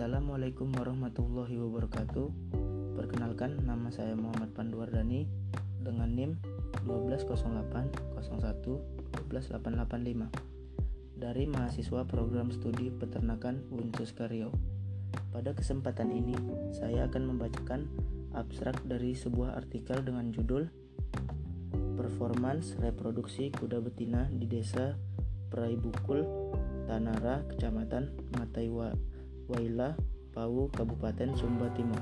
Assalamualaikum warahmatullahi wabarakatuh. Perkenalkan nama saya Muhammad Panduardani dengan NIM 12080118885 dari mahasiswa program studi peternakan Unsus Kario. Pada kesempatan ini, saya akan membacakan abstrak dari sebuah artikel dengan judul Performance Reproduksi Kuda Betina di Desa Praibukul, Tanara, Kecamatan Mataiwa Waila, Pau, Kabupaten Sumba Timur.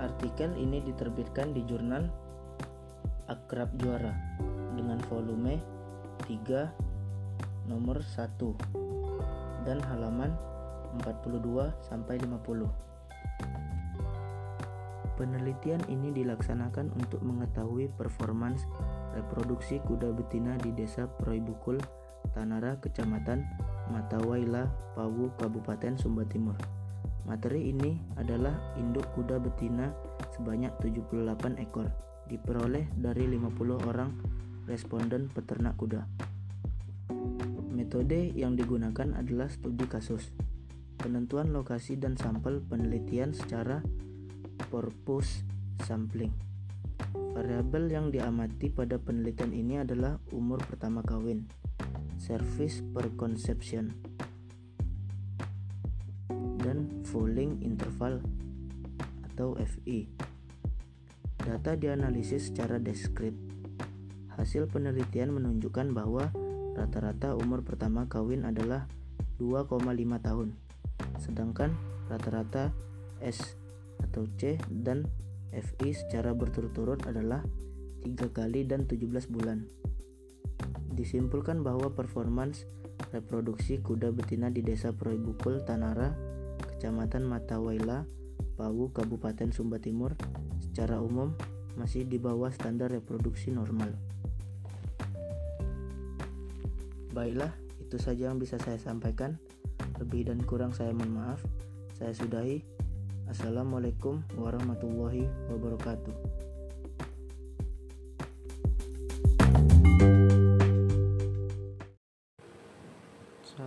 Artikel ini diterbitkan di jurnal Akrab Juara dengan volume 3 nomor 1 dan halaman 42 sampai 50. Penelitian ini dilaksanakan untuk mengetahui performance reproduksi kuda betina di Desa Proibukul Tanara, Kecamatan Matawaila, Pawu, Kabupaten Sumba Timur. Materi ini adalah induk kuda betina sebanyak 78 ekor, diperoleh dari 50 orang responden peternak kuda. Metode yang digunakan adalah studi kasus, penentuan lokasi dan sampel penelitian secara purpose sampling. Variabel yang diamati pada penelitian ini adalah umur pertama kawin, Service per Conception dan Falling Interval atau FI. Data dianalisis secara diskrit. Hasil penelitian menunjukkan bahwa rata-rata umur pertama kawin adalah 2,5 tahun, sedangkan rata-rata S atau C dan FI secara berturut-turut adalah 3 kali dan 17 bulan. Disimpulkan bahwa performance reproduksi kuda betina di Desa Proibukul, Tanara, Kecamatan Matawaila, Pawu, Kabupaten Sumba Timur secara umum masih di bawah standar reproduksi normal. Baiklah, itu saja yang bisa saya sampaikan. Lebih dan kurang saya mohon maaf. Saya sudahi. Assalamualaikum warahmatullahi wabarakatuh.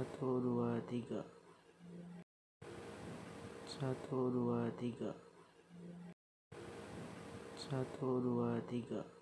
Satu dua tiga. Satu dua tiga. Satu dua tiga